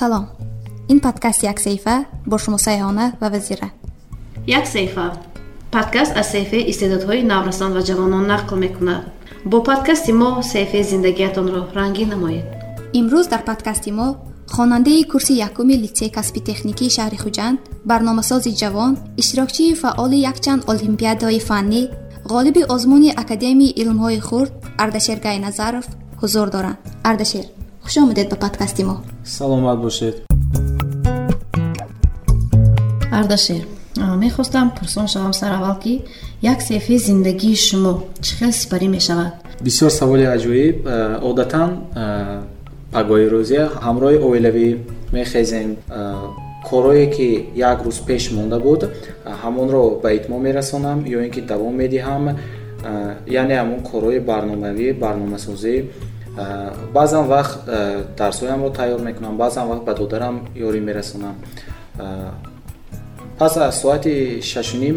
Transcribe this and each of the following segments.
салом. Ин подкасти яксаҳифа бо шумо сайҳона ва вазира. Яксаҳифа подкаст аз саҳифаи истеъдодҳои наврасон ва ҷавонон нақл мекунад. Бо подкасти мо саҳифаи зиндагиятонро рангин намоед. Имрӯз дар подкасти мо хонандаи курси якуми литсеи касби техникии шаҳри хуҷанд барномасози ҷавон иштирокчии фаъоли якчанд олимпиадаҳои фаннӣ ғолиби озмуни академияи илмҳои хурд ардашер гайназаров ҳузур доранд. Ардашер хуш омадед ба подкасти мо. Саломат бошед. Ардашер мехостам пурсон шавам сараввал ки як саҳифаи зиндагии шумо чӣ хел сипарӣ мешавад? Бисёр саволи аҷоиб одатан пагоҳи рӯзия ҳамроҳи оилавӣ мехезем. Корое ки як рӯз пеш монда буд ҳамонро ба итмом мерасонам ё ин ки давом медиҳам. Яъне ҳамон корҳои барномавӣ барномасозӣ баъзан вақт дарсҳоямро тайёр мекунам баъзан вақт ба додарам ёрӣ мерасонам. Пас аз соати шашуним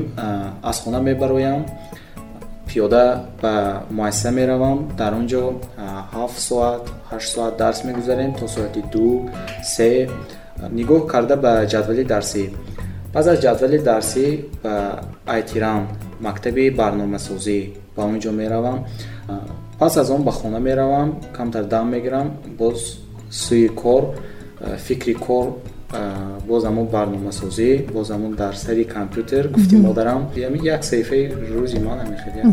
аз хона мебароям. Пиёда ба муассиса меравам. Дар он ҷо ҳафт соат ҳашт соат дарс мегузарем то соати ду се. Нигоҳ карда ба ҷадвали дарсӣ. Пас аз ҷадвали дарсӣ ба айтиран мактаби барномасозӣ ба он ҷо меравам пас аз он ба хона меравам камтар дам мегирам боз сӯи кор фикри кор боз ҳамон барномасозӣ боз ҳамон дар сари компютер гуфти модарам як саҳифаи рӯзи ман мехелия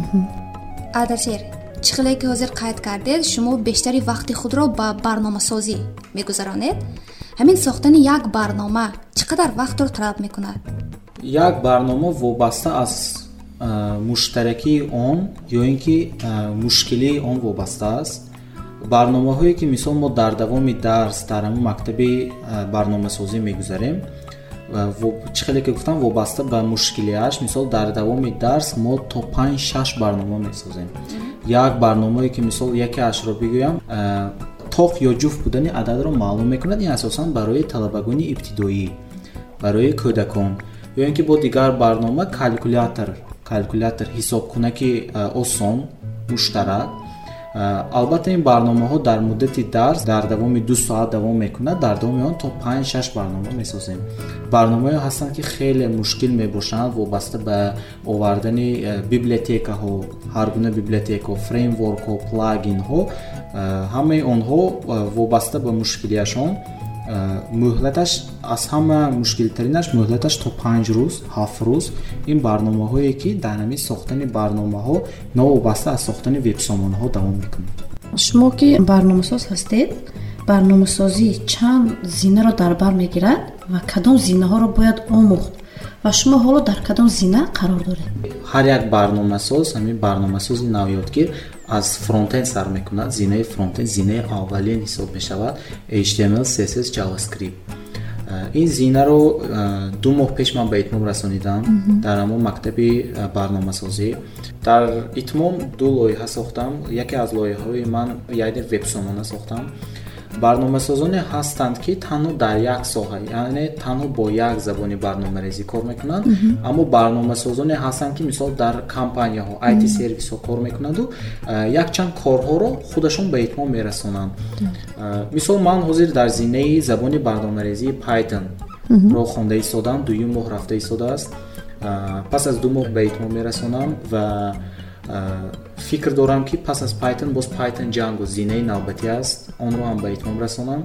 адашер чӣ хеле ки ҳозир қайд кардед шумо бештари вақти худро ба барномасозӣ мегузаронед ҳамин сохтани як барнома чӣ қадар вақтро талаб мекунад як барнома вобаста аз муштаракии он ё ин ки мушкилии он вобаста аст. Барномаҳое ки мисол мо дар давоми дарс дар ҳамон мактаби барномасозӣ мегузарем чӣ хеле ки гуфтам вобаста ба мушкилиаш мисол дар давоми дарс мо то панҷ шаш барнома месозем. Як барномае ки мисол яке ашро бигӯям тоқ ё ҷуфт будани ададро маълум мекунад ин асосан барои талабагони ибтидоӣ барои кӯдакон. Ё ин ки бо дигар барнома калькулятор калькулятор ҳисобкунаки осон муштарак албатта ин барномаҳо дар муддати дарс дар давоми ду соат давом мекунад. Дар давоми он то панҷ шаш барнома месозем. Барномаҳое ҳастанд ки хеле мушкил мебошанд вобаста ба овардани библиотекаҳо ҳар гуна библиотекаҳо фреймворкҳо плагинҳо ҳамаи онҳо вобаста ба мушкилиашон мӯҳлаташ аз ҳама мушкилтаринаш мӯҳлаташ то панҷ рӯз ҳафт рӯз. Ин барномаҳое ки дар ҳамин сохтани барномаҳо новобаста аз сохтани вебсомонаҳо давом мекунад. Шумо ки барномасоз ҳастед барномасозӣ чанд зинаро дар бар мегирад ва кадом зинаҳоро бояд омӯхт? Ва шумо ҳоло дар кадом зина қарор доред? Ҳар як барномасоз ҳамин барномасози навёдгир аз фронтен сар мекунад. Зинаи фронтен зинаи аввалин ҳисоб мешавад. Html css javascript. Ин зинаро ду моҳ пеш ман ба итмом расонидам дар ҳамон мактаби барномасозӣ. Дар итмом ду лоиҳа сохтам. Яке аз лоиҳаҳои ман яъне вебсомона сохтам барномасозоне ҳастанд ки танҳо дар як соҳа яъне танҳо бо як забони барномарезӣ кор мекунанд. Аммо барномасозоне ҳастанд ки мисол дар компанияҳо it сервисҳо кор мекунанду якчанд корҳоро худашон ба итмом мерасонанд. Мисол ман ҳозир дар зинаи забони барномарезии python ро хонда истодам. Дуюм моҳ рафта истодааст. Пас аз ду моҳ ба итмом мерасонам ва фикр дорам ки пас аз python боз python jango зинаи навбатӣ аст. Онро ҳам ба итмом расонам.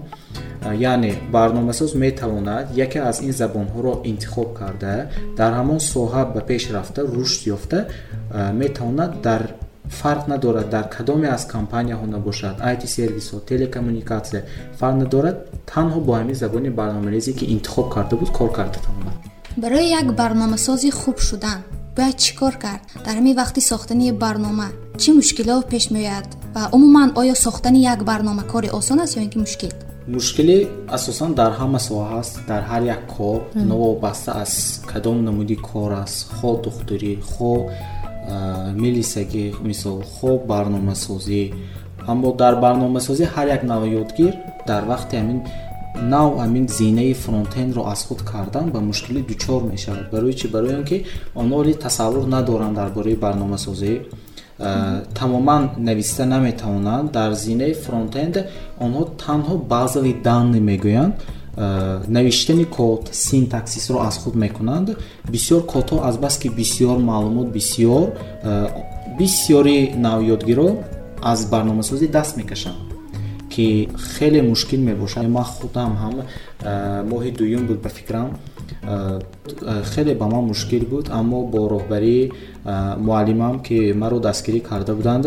Яъне барномасоз метавонад яке аз ин забонҳоро интихоб карда дар ҳамон соҳа ба пеш рафта рушд ёфта метавонад дар фарқ надорад дар кадоме аз компанияҳо набошад. It сервисҳо телекоммуникатсия фарқ надорад танҳо бо ҳамин забони барномарезӣ ки интихоб карда буд кор карда тавонад барои як барномасози хуб шудан бояд чӣ кор кард? Дар ҳамин вақти сохтани барнома. Чӣ мушкилот пеш меояд? Ва умуман оё сохтани як барнома кори осон аст ё ин ки мушкил? Мушкилӣ асосан дар ҳама соҳа аст. Дар ҳар як кор новобаста аз кадом намуди кор аст. Хо духтурӣ хо милисагӣ мисол хо барномасозӣ. Аммо дар барномасозӣ ҳар як навъёдгир дар вақти ҳамин нав ҳамин зинаи фронтенро аз худ кардан ба мушкилӣ дучор мешавад. Барои чи барои он ки онҳо оли тасаввур надоранд дар бораи барномасозӣ тамоман нависта наметавонанд дар зинаи фронтенд онҳо танҳо базави данни мегӯянд. Навиштани код синтаксисро аз худ мекунанд. Бисёр кодҳо азбаски бисёр маълумот бисёр бисёри навёдгиро аз барномасозӣ даст мекашанд ки хеле мушкил мебошад. Ман худам ҳам моҳи дуюм буд ба фикрам хеле ба ман мушкил буд аммо бо роҳбарии муаллимам ки маро дастгирӣ карда буданд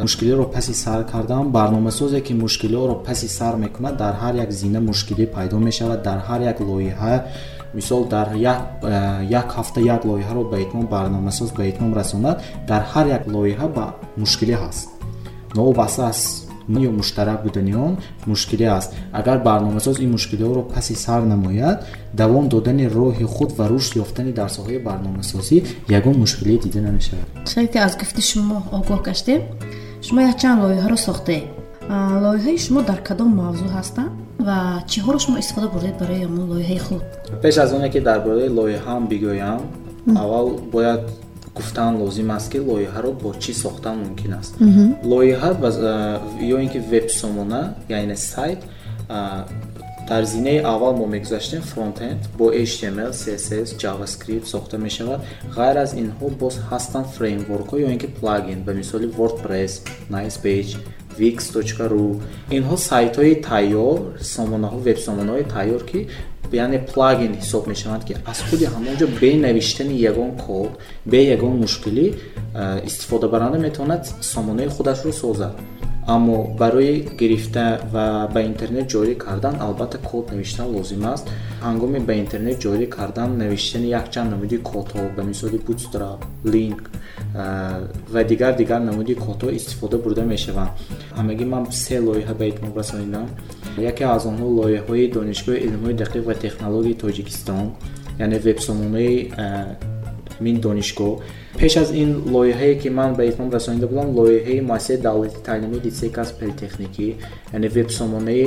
мушкилиро паси сар кардам. Барномасозе ки мушкилиҳоро паси сар мекунад дар ҳар як зина мушкилӣ пайдо мешавад дар ҳар як лоиҳа мисол дар як ҳафта як лоиҳаро ба итмом барномасоз ба итмом расонад дар ҳар як лоиҳа ба мушкилӣ ҳаст. Новобаста аст ё муштарак будани он мушкилӣ аст. Агар барномасоз ин мушкилиҳоро паси сар намояд давом додани роҳи худ ва рушд ёфтани дар соҳаи барномасозӣ ягон мушкилие дида намешавад. Ки аз гуфти шумо огоҳ гаштем. Шумо якчанд лоиҳаро сохтед лоиҳаи шумо дар кадом мавзӯъ ҳастанд ва чиҳоро шумо истифода бурдед барои амн лоиҳаи худ? Пеш аз оне ки дар бораи лоиҳаам бигӯям аввал бояд гуфтан лозим аст ки лоиҳаро бо чӣ сохтан мумкин аст. Лоиҳа ё ин ки вебсомона яъне сайт дар зинаи аввал мо мегузаштем фронтенд бо html css javascript сохта мешавад. Ғайр аз инҳо боз ҳастанд фреймворкҳо ё ин ки плагин ба мисоли wordpress nicepage wix.ru инҳо сайтҳои тайёр сомонаҳо вебсомонаҳои тайёр ки яъне плагин ҳисоб мешаванд ки аз худи ҳамонҷо бе навиштани ягон код бе ягон мушкилӣ истифодабаранда метавонад сомонаи худашро созад. Аммо барои гирифта ва ба интернет ҷорӣ кардан албатта код навиштан лозим аст. Ҳангоми ба интернет ҷорӣ кардан навиштани якчанд намуди кодҳо ба мисоли bootstrap link ва дигар дигар намуди кодҳо истифода бурда мешаванд. Ҳамагӣ ман се лоиҳа ба эътимом расонидам яке аз онҳо лоиҳаҳои донишгоҳи илмҳои дақиқ ва технологияи тоҷикистон яъне вебсомонаи мин донишгоҳ. Пеш аз ин лоиҳае ки ман ба итмом расонида будам лоиҳаи муассисаи давлати таълимии литсей касб политехникӣ яъне вебсомонаи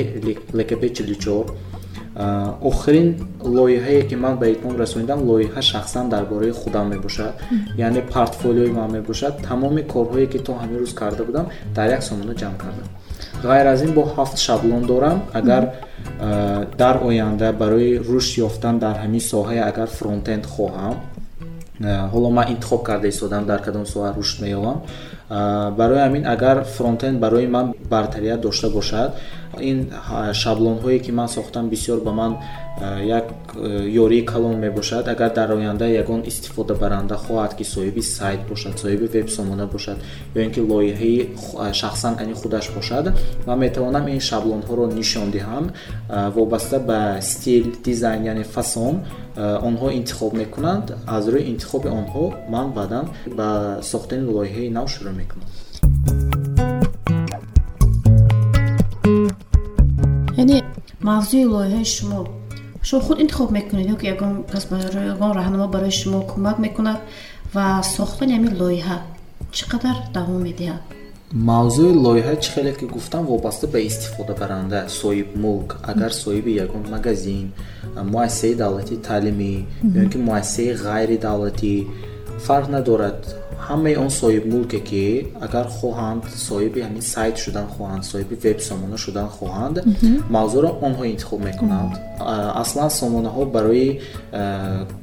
лкп чилчор охирин лоиҳае ки ман ба итмом расонидам лоиҳа шахсан дар бораи худам мебошад. Яъне портфолиои ман мебошад. Тамоми корҳое ки то ҳамин рӯз карда будам дар як сомона ҷамъ кардам ғайр аз ин бо ҳафт шаблон дорам. Агар дар оянда барои рушд ёфтан дар ҳамин соҳае агар фронтенд хоҳам ҳоло ман интихоб карда истодам дар кадом соҳа рушд меёбам. Барои ҳамин агар фронтенд барои ман бартарият дошта бошад ин шаблонҳое ки ман сохтам бисёр ба ман як ёрии калон мебошад. Агар дар оянда ягон истифодабаранда хоҳад ки соҳиби сайт бошад соҳиби вебсомона бошад ё ин ки лоиҳаи шахсан ани худаш бошад ман метавонам ин шаблонҳоро нишон диҳам. Вобаста ба стил дизайн яъне фасон онҳо интихоб мекунанд. Аз рӯи интихоби онҳо ман баъдан ба сохтани лоиҳаи нав шурӯъ мекунам. Яъне мавзӯи лоиҳаи шумо шумо худ интихоб мекунед? Ё ки ягон кас ягон раҳнумо барои шумо кӯмак мекунад ва сохтани ҳамин лоиҳа чӣ қадар давом медиҳад? Мавзӯи лоиҳа чӣ хеле ки гуфтам вобаста ба истифодабаранда соҳибмулк агар соҳиби ягон магазин муассисаи давлатии таълимӣ ё ин ки муассисаи ғайридавлатӣ фарқ надорад ҳамаи он соҳибмулке ки агар хоҳанд соҳиби ҳамин сайт шудан хоҳанд соҳиби вебсомона шудан хоҳанд мавзӯъро онҳо интихоб мекунанд. Аслан сомонаҳо барои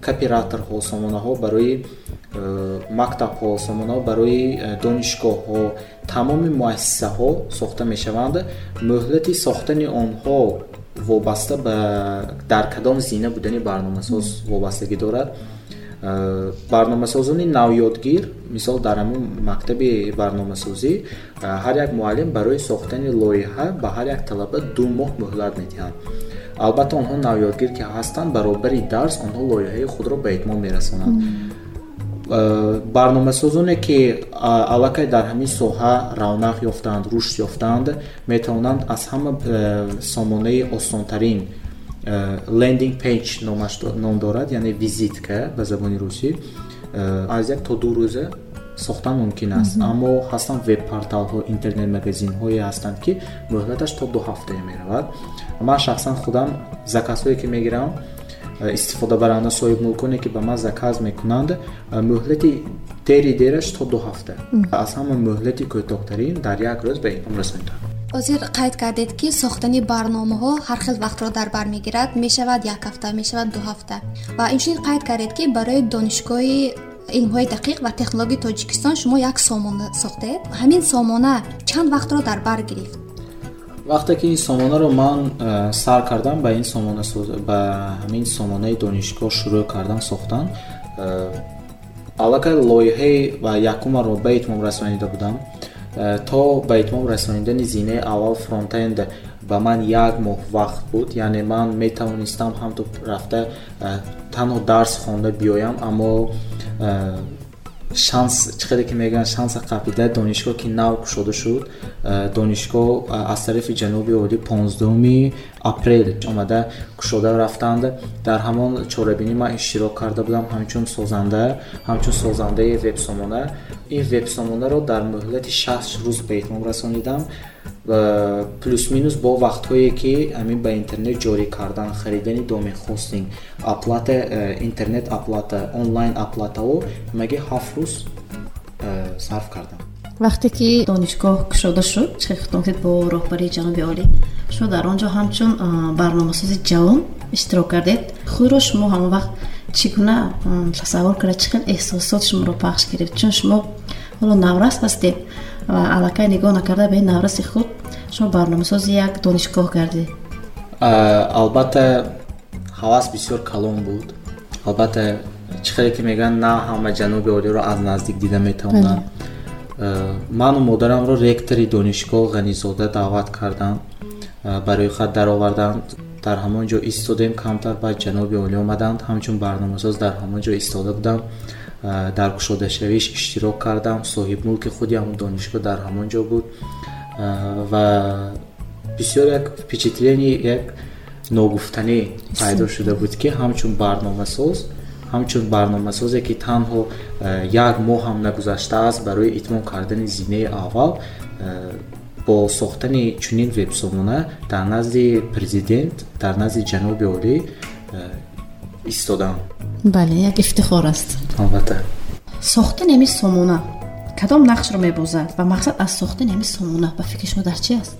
копираторҳо сомонаҳо барои мактабҳо сомонаҳо барои донишгоҳҳо тамоми муассисаҳо сохта мешаванд. Мӯҳлати сохтани онҳо вобаста ба дар кадом зина будани барномасоз вобастагӣ дорад барномасозони навёдгир мисол дар ҳамин мактаби барномасозӣ ҳар як муаллим барои сохтани лоиҳа ба ҳар як талаба ду моҳ муҳлат медиҳанд албатта онҳо навёдгир ки ҳастанд баробари дарс онҳо лоиҳаи худро ба итмом мерасонанд. Барномасозоне ки аллакай дар ҳамин соҳа равнақ ёфтаанд рушд ёфтаанд метавонанд аз ҳама сомонаи осонтарин лендинг пейҷ ном дорад яъне визитка ба забони русӣ. Аз як то ду рӯза сохтан мумкин аст. Аммо ҳастанд вебпорталҳо интернет магазинҳое ҳастанд ки мӯҳлаташ то ду ҳафтае меравад. Ман шахсан худам заказҳое ки мегирам истифодабаранда соҳибмулконе ки ба ман заказ мекунанд. Мӯҳлати дери дераш то ду ҳафта. Аз ҳама мӯҳлати кӯтоҳтарин дар як рӯз ба инҳом расонидам ҳозир қайд кардед ки сохтани барномаҳо ҳар хел вақтро дар бар мегирад? Мешавад як ҳафта мешавад ду ҳафта. Ва инчунин қайд кардед ки барои донишгоҳи илмҳои дақиқ ва технологияи тоҷикистон шумо як сомона сохтед? Ҳамин сомона чанд вақтро дар бар гирифт? Вақте ки ин сомонаро ман э, сар кардам ба ин сомона ба ҳамин сомонаи донишгоҳ шурӯъ кардам сохтан э, аллакай лоиҳаи ва якумаро ба итмом расонида будам то ба итмом расонидани зинаи аввал фронтенд ба ман як моҳ вақт буд. Яъне ман метавонистам ҳамто рафта э, танҳо дарс хонда биёям аммо э, шанс қадр ки мегӯянд шанса қабида донишгоҳ ки нав кушода шуд донишгоҳ аз тарафи ҷануби олӣ 15 апрел омада кушода рафтанд. Дар ҳамон чорабинӣ ман иштирок карда будам. Ҳамчун созанда ҳамчун созандаи вебсомона. Ин вебсомонаро дар муҳлати шаст рӯз ба итмом расонидам плюс-минус бо вақтҳое ки амин ба интернет ҷорӣ кардан харидани домен хостинг аплата э, интернет аплата онлайн аплатао маги ҳафт рӯз э, сарф кардам. Вақте ки донишгоҳ кушода шуд чӣ хитоб кардед бо роҳбарии ҷаноби олӣ шумо дар он ҷо ҳамчун барномасози ҷавон иштирок кардед. Худро шумо ҳамон вақт чӣ гуна тасаввур карда чӣ хел эҳсосот шуморо пахш гирифт чун шумо ҳоло наврас ҳастед аллакай нигоҳ накарда ба ин навраси худ шумо барномасози як донишгоҳ гардед албатта ҳавас бисёр калон буд. Албатта чӣ хеле ки мегӯянд на ҳама ҷануби олиро аз наздик дида метавонанд. Ману модарамро ректори донишгоҳ ғанизода даъват кардам. Барои хат дароварданд дар ҳамон ҷо истодем камтар баъд ҷаноби олӣ омаданд. Ҳамчун барномасоз дар ҳамон ҷо истода будам дар кушодашавиш иштирок кардам. Соҳибмулки худи ҳамон донишгоҳ дар ҳамон ҷо буд. Ва бисёр як впечатлени як ногуфтанӣ пайдо шуда буд ки ҳамчун барномасоз ҳамчун барномасозе ки танҳо як моҳ ҳам нагузаштааст барои итмом кардани зинаи аввал. Бо сохтани чунин вебсомона дар назди президент дар назди ҷаноби олӣ истодам бале як ифтихор аст. Албатта. Сохтани ами сомона. Кадом нақшро мебозад ва мақсад аз сохтани ами сомона? Ба фикри шумо дар чи аст?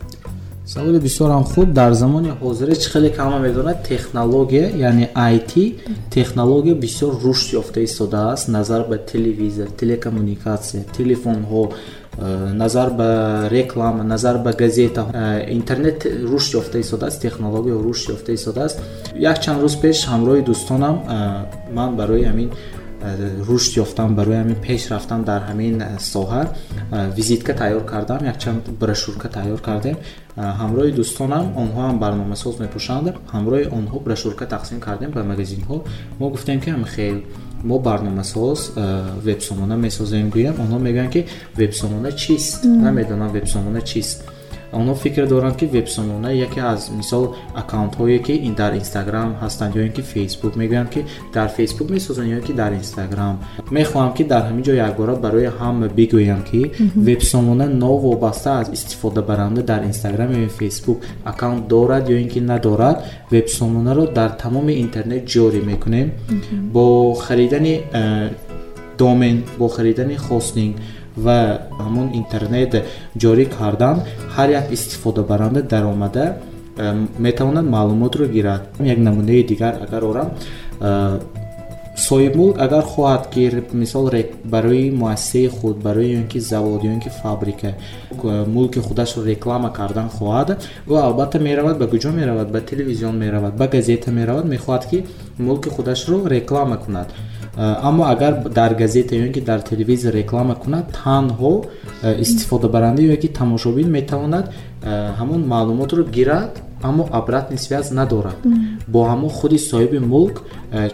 Саволи бисёрам хуб. Дар замони ҳозире чӣ хеле ки ҳама медонад. Технология яъне it технология бисёр рушд ёфта истодааст назар ба телевизор телекоммуникатсия телефонҳо назар ба реклама назар ба газета. Э, интернет рушд ёфта истодааст технология рушд ёфта истодааст. Якчанд рӯз пеш ҳамроҳи дӯстонам. Э, ман барои ҳамин рушд ёфтам барои ҳамин пеш рафтан дар ҳамин соҳа. Визитка тайёр кардам якчанд брошюрка тайёр кардем. Ҳамроҳи дӯстонам онҳо ҳам барномасоз мепӯшанд. Ҳамроҳи онҳо брошюрка тақсим кардем ба магазинҳо. Мо гуфтем ки амихел мо барномасоз вебсомона месозем. Гӯям онҳо мегӯянд ки вебсомона чист. Намедонам вебсомона чист онҳо фикр доранд ки вебсомона яке аз мисол аккаунтҳое ки дар инстаграм ҳастанд ё ин ки фейсбук мегӯям ки дар фейсбук месозанд ё ин ки дар инстаграм мехоҳам ки дар ҳамин ҷо якбора барои ҳама бигӯям ки вебсомона новобаста аз истифодабаранда дар инстаграм ё фейсбук аккаунт дорад ё ин ки надорад вебсомонаро дар тамоми интернет ҷорӣ мекунем. Бо харидани э, домен бо харидани хостинг ва ҳамон интернет ҷорӣ кардан ҳар як истифодабаранда даромада э, метавонад маълумотро гирад. Як намунаи дигар агар орам э, соҳибмулк агар хоҳад ки мисол барои муассисаи худ барои ё ки завод ё ки фабрика мулки худашро реклама кардан хоҳад ӯ албатта меравад ба куҷо меравад ба телевизион меравад ба газета меравад мехоҳад ки мулки худашро реклама кунад аммо агар дар газета ё ки дар телевизор реклама кунад танҳо истифодабаранда ё ки тамошобин метавонад ҳамон маълумотро гирад аммо обратни связ надорад. Бо ҳамо худи соҳиби мулк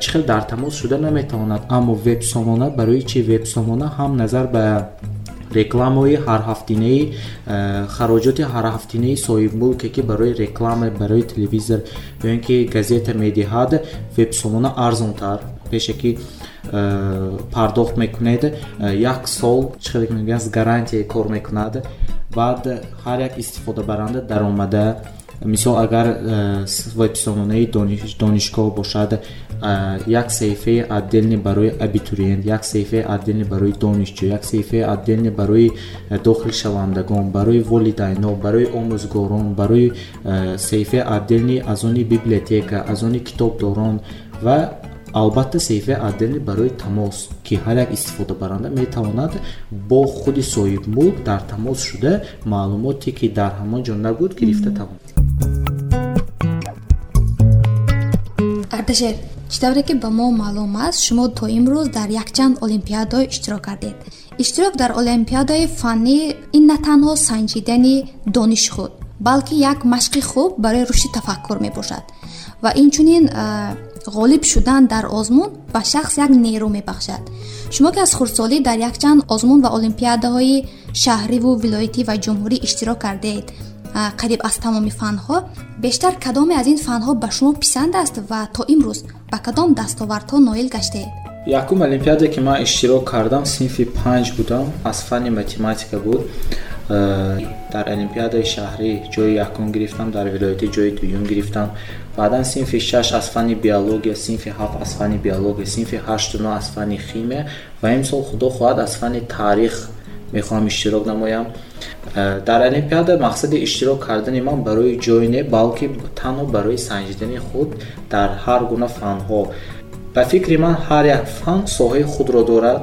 чӣ хел дар тамос шуда наметавонад аммо вебсомона барои чи вебсомона ҳам назар ба рекламаҳои ҳарҳафтинаи хароҷоти ҳарҳафтинаи соҳибмулке ки барои реклама барои телевизор ё ин ки газета медиҳад вебсомона арзонтар пеше ки пардохт мекунед як сол чӣ хеле мегӯянд гарантия кор мекунад. Баъд ҳар як истифодабаранда даромада мисол агар вебсомонаи донишгоҳ бошад як саҳифаи отделни барои абитуриент як саҳифаи отделни барои донишҷӯ як саҳифаи отделни барои дохилшавандагон барои волидайно барои омӯзгорон барои саҳифаи отделни аз они библиотека аз они китобдорон ва албатта саҳифаи отделни барои тамос ки ҳар як истифодабаранда метавонад бо худи соҳибмулк дар тамос шуда маълумоте ки дар ҳамон ҷо набуд гирифта тавонад ардашер чӣ тавре ки ба мо маълум аст шумо то имрӯз дар якчанд олимпиадо иштирок кардед иштирок дар олимпиадаи фаннӣ ин на танҳо санҷидани дониши худ балки як машқи хуб барои рушди тафаккур мебошад. Ва инчунин ғолиб шудан дар озмун ба шахс як нерӯ мебахшад. Шумо ки аз хурдсолӣ дар якчанд озмун ва олимпиадаҳои шаҳриву вилоятӣ ва ҷумҳурӣ иштирок кардед қариб аз тамоми фанҳо бештар кадоме аз ин фанҳо ба шумо писанд аст ва то имрӯз ба кадом дастовардҳо ноил гаштед. Якум олимпиаде ки ман иштирок кардам синфи панҷ будам. Аз фанни математика буд. Дар олимпиадаи шаҳрӣ ҷои якум гирифтам дар вилоятӣ ҷои дуюм гирифтам баъдан синфи шаш аз фанни биология синфи ҳафт аз фанни биология синфи ҳашту нӯ аз фанни химия ва имсол худо хоҳад аз фанни таърих мехоҳам иштирок намоям. Дар олимпиада мақсади иштирок кардани ман барои ҷой не балки танҳо барои санҷидани худ дар ҳар гуна фанҳо. Ба фикри ман ҳар як фан соҳаи худро дорад.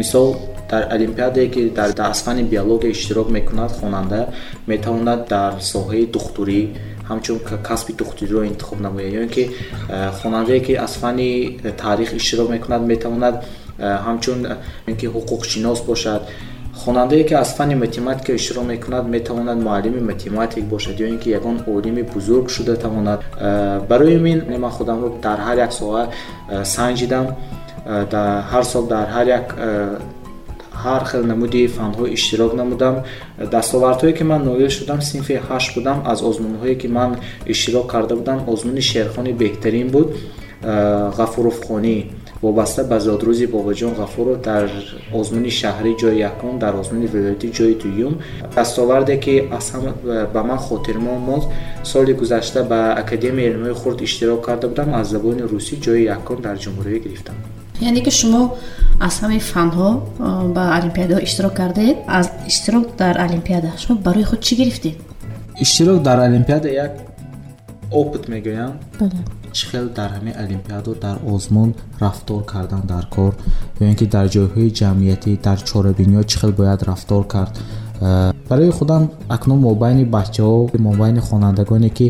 Мисол дар олимпиадае ки дар аз фанни биология иштирок мекунад хонанда метавонад дар соҳаи духтурӣ ҳамчун касби духтуриро интихоб намояд ё ин ки хонандае ки аз фанни таърих иштирок мекунад метавонад ҳамчун ин ки ҳуқуқшинос бошад. Хонандае ки аз фанни математика иштирок мекунад метавонад муаллими математик бошад. Ё ин ки ягон олими бузург шуда тавонад барои мин ман худамро дар ҳар як соҳа санҷидам ҳар сол дар ҳар як ҳар хел намуди фанҳо иштирок намудам. Дастовардҳое ки ман ноил шудам синфи ҳашт будам. Аз озмунҳое ки ман иштирок карда будам озмуни шерхони беҳтарин буд. Ғафуровхонӣ вобаста ба зодрӯзи бобоҷон ғафуров дар озмуни шаҳрӣ ҷои якум дар озмуни вилоятӣ ҷои дуюм. Дастоварде ки аз ҳама ба ман хотирмон соли гузашта ба академияи илмҳои хурд иштирок карда будам аз забони русӣ ҷои якум дар ҷумҳурия гирифтам яъне ки шумо аз ҳамаи фанҳо ба олимпиадаҳо иштирок кардед аз иштирок дар олимпиада. Шумо барои худ чӣ гирифтед? Иштирок дар олимпиада як опыт мегӯям. Чӣ хел дар ҳамаи олимпиадо дар озмун рафтор кардан дар кор. Ё ин ки дар ҷойҳои ҷамъиятӣ дар чорабиниҳо чӣ хел бояд рафтор кард. Барои худам акнун мобайни бачаҳо мобайни хонандагоне ки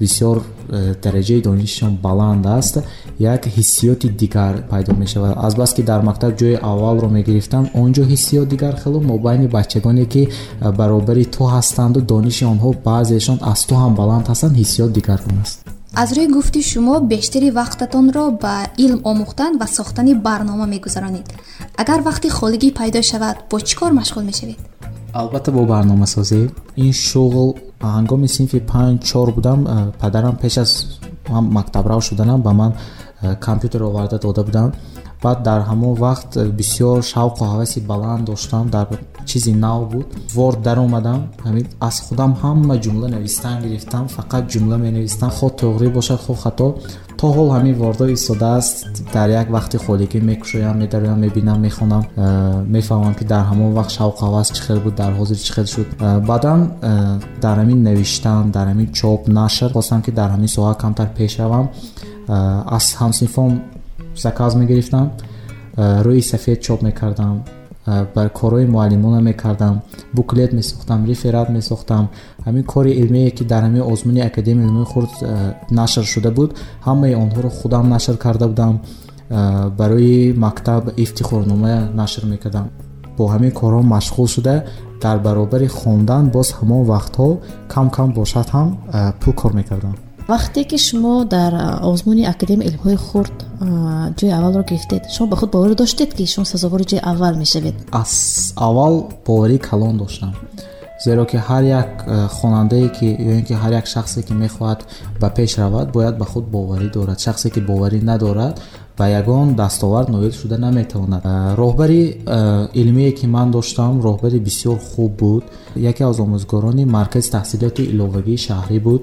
бисёр э, дараҷаи донишашон баланд аст як ҳиссиёти дигар пайдо мешавад. Азбаски дар мактаб ҷои аввалро мегирифтам он ҷо ҳиссиёт дигар хело мобайни бачагоне ки баробари ту ҳастанду дониши онҳо баъзеашон аз ту ҳам баланд ҳастанд ҳиссиёт дигаргун аст аз рӯи гуфти шумо бештари вақтатонро ба илм омӯхтан ва сохтани барнома мегузаронед. Агар вақти холигӣ пайдо шавад бо чӣ кор машғул мешавед? Албатта бо барномасозӣ ин шуғл ҳангоми синфи панҷ чор будам падарам пеш аз мактабрав шуданам ба ман компютер оварда дода будам. Баъд дар ҳамон вақт бисёр шавқу ҳаваси баланд доштам дар чизи нав буд. Ворд даромадам. Аз худам ҳама ҷумла навистан гирифтам фақат ҷумла менавистам хо тоғрӣ бошад хо хато. То ҳол ҳамин вордо истодааст дар як вақти холигӣ мекушоям медароям мебинам мехонам. Мефаҳмам ки дар ҳамон вақт шавқу ҳавас чӣ хел буд дар ҳозир чӣ хел шуд. Баъдан дар ҳамин навиштан дар ҳамин чоп нашр хостам ки дар ҳамин соҳа камтар пеш равам аз ҳамсинфон заказ мегирифтам. Рӯи сафед чоп мекардам. Бар корҳои муаллимона мекардам. Буклет месохтам реферат месохтам. Ҳамин кори илмие ки дар ҳамин озмуни академияи илмии хурд нашр шуда буд ҳамаи онҳоро худам нашр карда будам. Барои мактаб ифтихорнома нашр мекардам. Бо ҳамин корҳо машғул шуда дар баробари хондан боз ҳамон вақтҳо кам кам бошад ҳам пул кор мекардам вақте ки шумо дар озмуни академияи илмҳои хурд ҷои аввалро гирифтед шумо ба худ боварӣ доштед ки шумо сазовори ҷои аввал мешавед? Аз аввал боварии калон доштам. Зеро ки ҳар як хонандае ки ё ин ки ҳар як шахсе ки мехоҳад ба пеш равад бояд ба худ боварӣ дорад. Шахсе ки боварӣ надорад ба ягон дастовард ноил шуда наметавонад. Роҳбари илмие ки ман доштам роҳбари бисёр хуб буд. Яке аз омӯзгорони маркази таҳсилоти иловагии шаҳрӣ буд.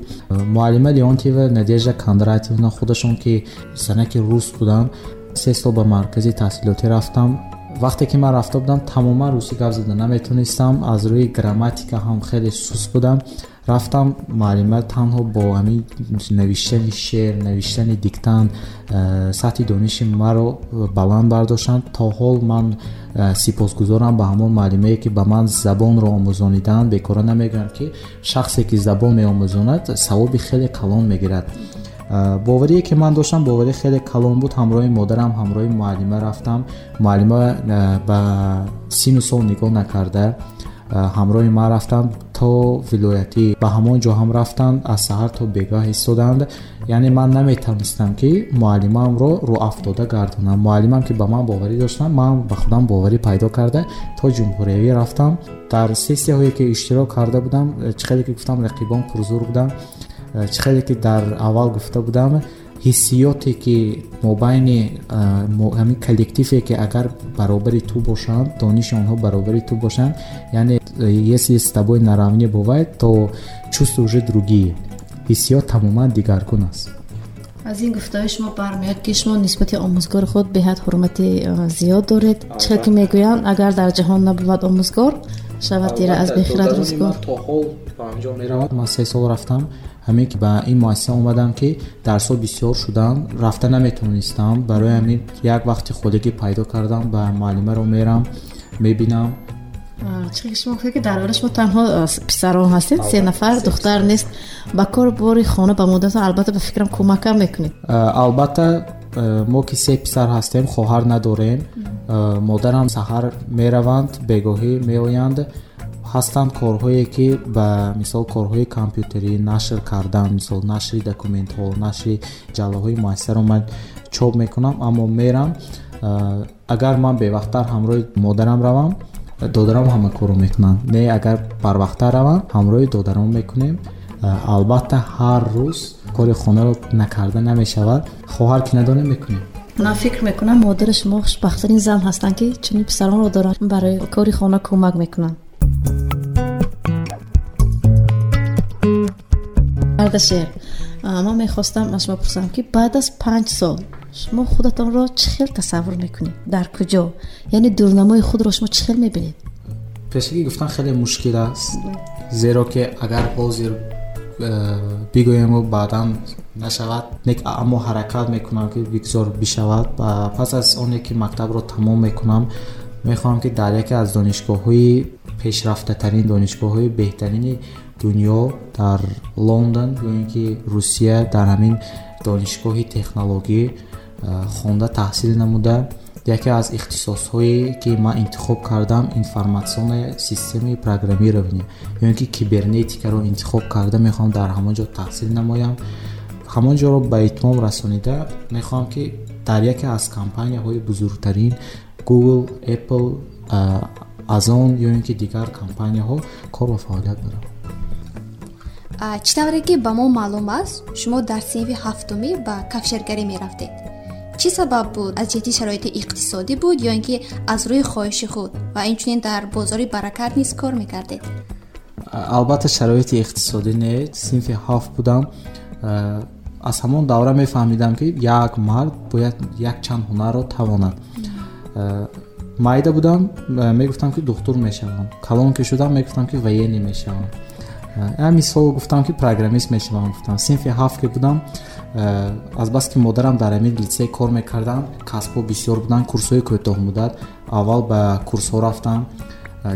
Муаллима леонтиева надежда кондратьевна худашон ки санаки рус буданд се сол ба маркази таҳсилотӣ рафтам. Вақте ки ман рафта будам тамоман русӣ гап зада наметонистам. Аз рӯи грамматика ҳам хеле сус будам рафтам муаллима танҳо бо ҳамин навиштани шеър навиштани диктант э, сатҳи дониши маро баланд бардоштанд то ҳол ман э, сипосгузорам ба ҳамон муаллимае ки ба ман забонро омӯзонидаанд бекора намегӯям ки шахсе ки забон меомӯзонад савоби хеле калон мегирад. Э, боварие ки ман доштам боварӣ хеле калон буд. Ҳамроҳи модарам ҳамроҳи муаллима рафтам. Муаллима ба сину сол нигоҳ накарда. Ҳамроҳи ман рафтанд то вилоятӣ ба ҳамон ҷо ҳам рафтанд аз саҳар то бегаҳ истоданд яъне ман наметавонистам ки муаллимамро руафтода гардонам. Муаллимам ки ба ман боварӣ доштам ман ба худам боварӣ пайдо карда то ҷумҳуриявӣ рафтам. Дар сессияҳое ки иштирок карда будам чӣ хеле ки гуфтам рақибон пурзур будам. Чӣ хеле ки дар аввал гуфта будам ҳиссиёте ки мобайни ҳамин коллективе ки агар баробари ту бошанд дониши онҳо баробари ту бошанд яъне если с тобой наравне бывает то чувство уже другие. Ҳиссиёт тамоман дигаргун аст. Аз ин гуфтаҳои шумо бармеяд ки шумо нисбати омӯзгори худ беҳад ҳурмати зиёд доред. Чихел ки мегӯянд агар дар ҷаҳон набувад омӯзгор шавад дира аз бехират рӯзгор то ҳол ба анҷом меравад. Ман се сол рафтам ҳамин ки ба ин муассиса омадам ки дарсҳо бисёр шуданд рафта наметавонистам барои ҳамин як вақти худагӣ пайдо кардам ба муаллимаро мерам мебинам чихел шумо гуфтед ки дар бораи шумо танҳо писарон ҳастед се нафар духтар нест ба кор бори хона ба модаратон албатта ба фикрам кӯмакам мекунед албатта мо ки се писар ҳастем хоҳар надорем модарам саҳар мераванд бегоҳӣ меоянд ҳастанд корҳое ки ба мисол корҳои компютерӣ нашр кардан мисол нашри документҳо нашри ҷаллаҳои муассисаро ман чоп мекунам аммо мерам агар ман бевақттар ҳамроҳи модарам равам додарам ҳама корро мекунанд. Не агар барвақттар равам ҳамроҳи додарам мекунем. Албатта ҳар рӯз кори хонаро накарда намешавад. Хоҳар ки надонем мекунем. Ман фикр мекунам модари шумо хушбахттарин зан ҳастанд ки чунин писаронро доранд. Барои кори хона кӯмак мекунанд ардашер ман мехостам аз шумо пурсам ки баъд аз панҷ сол шумо худатонро чӣ хел тасаввур мекунед? Дар куҷо? Яъне дурнамои худро шумо чӣ хел мебинед? Пешаки гуфтан хеле мушкил аст. Зеро ки агар ҳозир э, бигӯему баъдан нашавад аммо ҳаракат мекунам ки бигзор бишавад. Пас аз оне ки мактабро тамом мекунам мехоҳам ки дар яке аз донишгоҳҳои пешрафтатарин донишгоҳҳои беҳтарини дунё дар лондон ё ин ки русия дар ҳамин донишгоҳи технологӣ хонда таҳсил намуда. Яке аз ихтисосҳое ки ман интихоб кардам информатсионе системаи программирование ё ин ки кибернетикаро интихоб карда мехоҳам дар ҳамон ҷо таҳсил намоям. Ҳамон ҷоро ба итмом расонида мехоҳам ки дар яке аз компанияҳои бузургтарин google apple азон ё ин ки дигар компанияҳо кор ва фаъолият барам чӣ тавре ки ба мо маълум аст шумо дар синфи ҳафтумӣ ба кафшергарӣ мерафтед. Чӣ сабаб буд? Аз ҷиҳати шароити иқтисодӣ буд ё ин ки аз рӯи хоҳиши худ? Ва инчунин дар бозори баракат низ кор мекардед албатта шароити иқтисодӣ не синфи ҳафт будам. Аз ҳамон давра мефаҳмидам ки як мард бояд якчанд ҳунарро тавонад. Майда будам мегуфтам ки духтур мешавам. Калон ки шудам мегуфтам ки военӣ мешавам я мисол гуфтам ки программист мешавам гуфтам. Синфи ҳафт ки будам азбаски модарам дар ҳамин литсей кор мекардам касбҳо бисёр буданд курсҳои кӯтоҳмуддат аввал ба курсҳо рафтам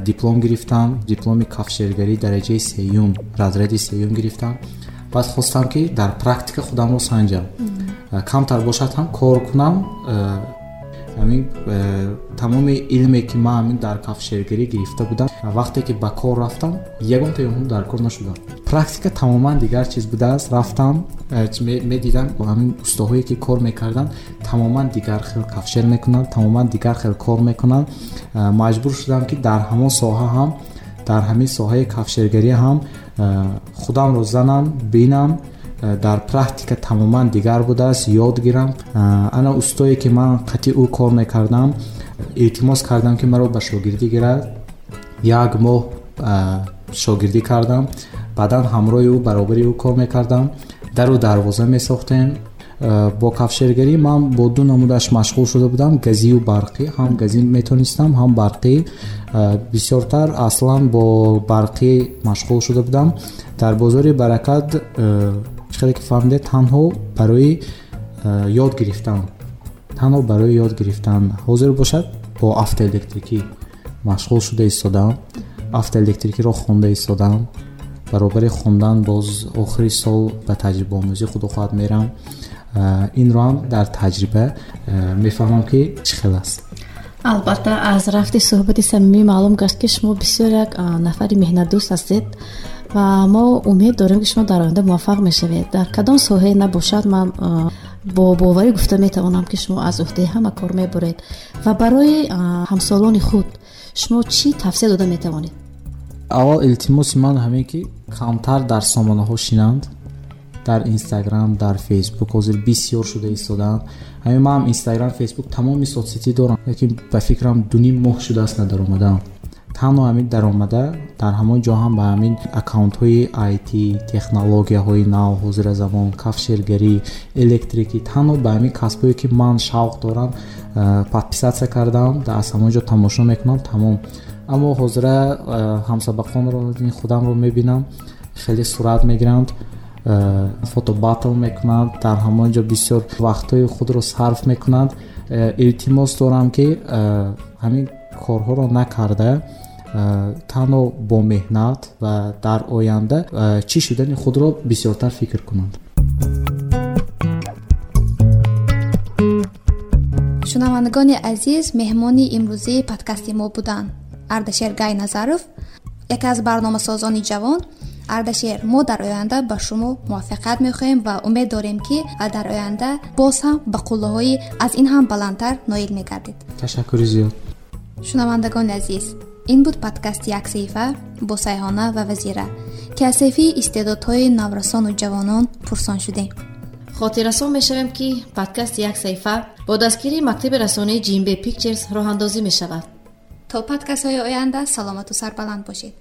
диплом гирифтам дипломи кафшергарӣ дараҷаи сеюм разряди сеюм гирифтам. Баъд хостам ки дар практика худамро санҷам. Камтар бошад ҳам кор кунам ҳамин тамоми илме ки ман ҳамин дар кафшергарӣ гирифта будам. Вақте ки ба кор рафтам ягон таём дар кор нашудам практика тамоман дигар чиз будааст. Рафтам медидам ҳамин устоҳое ки кор мекарданд тамоман дигар хел кафшер мекунанд тамоман дигар хел кор мекунанд маҷбур шудам ки дар ҳамон соҳа ҳам дар ҳамин соҳаи кафшергарӣ ҳам худамро занам бинам дар практика тамоман дигар будааст ёд гирам. Ана устое ки ман қатъи ӯ кор мекардам илтимос кардам ки маро ба шогирдӣ гирад. Як моҳ шогирдӣ кардам. Баъдан ҳамроҳи ӯ баробари ӯ кор мекардам. Дару дарвоза месохтем. Бо кафшергарӣ ман бо ду намудаш машғул шуда будам. Газию барқӣ. Ҳам газӣ метонистам ҳам барқӣ. Бисёртар аслан бо барқӣ машғул шуда будам. Дар бозори баракат чиқаде ки фаҳмиде танҳо барои ёд гирифтан. Танҳо барои ёд гирифтан. Ҳозир бошад бо автоэлектрикӣ машғул шуда истодам автоэлектрикиро хонда истодам баробари хондан боз охири сол ба таҷрибаомӯзӣ худо хоҳад мерам. Инро ҳам дар таҷриба мефаҳмам ки чӣ хел аст. Албатта аз рафти суҳбати самимӣ маълум гашт ки шумо бисёр як нафари меҳнатдӯст ҳастед ва мо умед дорем ки шумо дар оянда муваффақ мешавед. Дар кадом соҳае набошад ман бо боварӣ гуфта метавонам ки шумо аз уҳдаи ҳама кор мебуред. Ва барои ҳамсолони худ шумо чӣ тавсия дода метавонед? Аввал илтимоси ман ҳамин ки камтар дар сомонаҳо шинанд. Дар инстаграм дар фейсбук ҳозир бисёр шуда истодаанд. Ҳамин ман ҳам инстаграм фейсбук тамоми соцсетӣ дорам лекин ба фикрам дуним моҳ шудааст надаромадаам танҳо ҳамин даромада дар ҳамон ҷо ҳам ба ҳамин аккаунтҳои it технологияҳои нав ҳозира замон кафшергарӣ электрикӣ танҳо ба ҳамин касбое ки ман шавқ дорам подписатсия кардам аз ҳамон ҷо тамошо мекунам тамом. Аммо ҳозира ҳамсабақонро худамро мебинам хеле сурат мегиранд фотобатл мекунанд дар ҳамон ҷо бисёр вақтҳои худро сарф мекунанд. Илтимос дорам ки ҳамин корҳоро накарда танҳо бо меҳнат ва дар оянда чӣ шудани худро бисёртар фикр кунанд. Шунавандагони азиз меҳмони имрӯзии подкасти мо буданд ардашер гайназаров яке аз барномасозони ҷавон. Ардашер мо дар оянда ба шумо муваффақият мехоҳем ва умед дорем ки дар оянда боз ҳам ба қуллаҳои аз ин ҳам баландтар ноил мегардед. Ташаккури зиёд шунавандагони азиз ин буд подкасти як саҳифа бо сайҳона ва вазира ки аз саҳифаи истеъдодҳои наврасону ҷавонон пурсон шудем хотиррасон мешавем ки подкасти як саҳифа бо дастгирии мактаби расонаи ҷимбе пикчерс роҳандозӣ мешавад. То подкастҳои оянда саломату сарбаланд бошед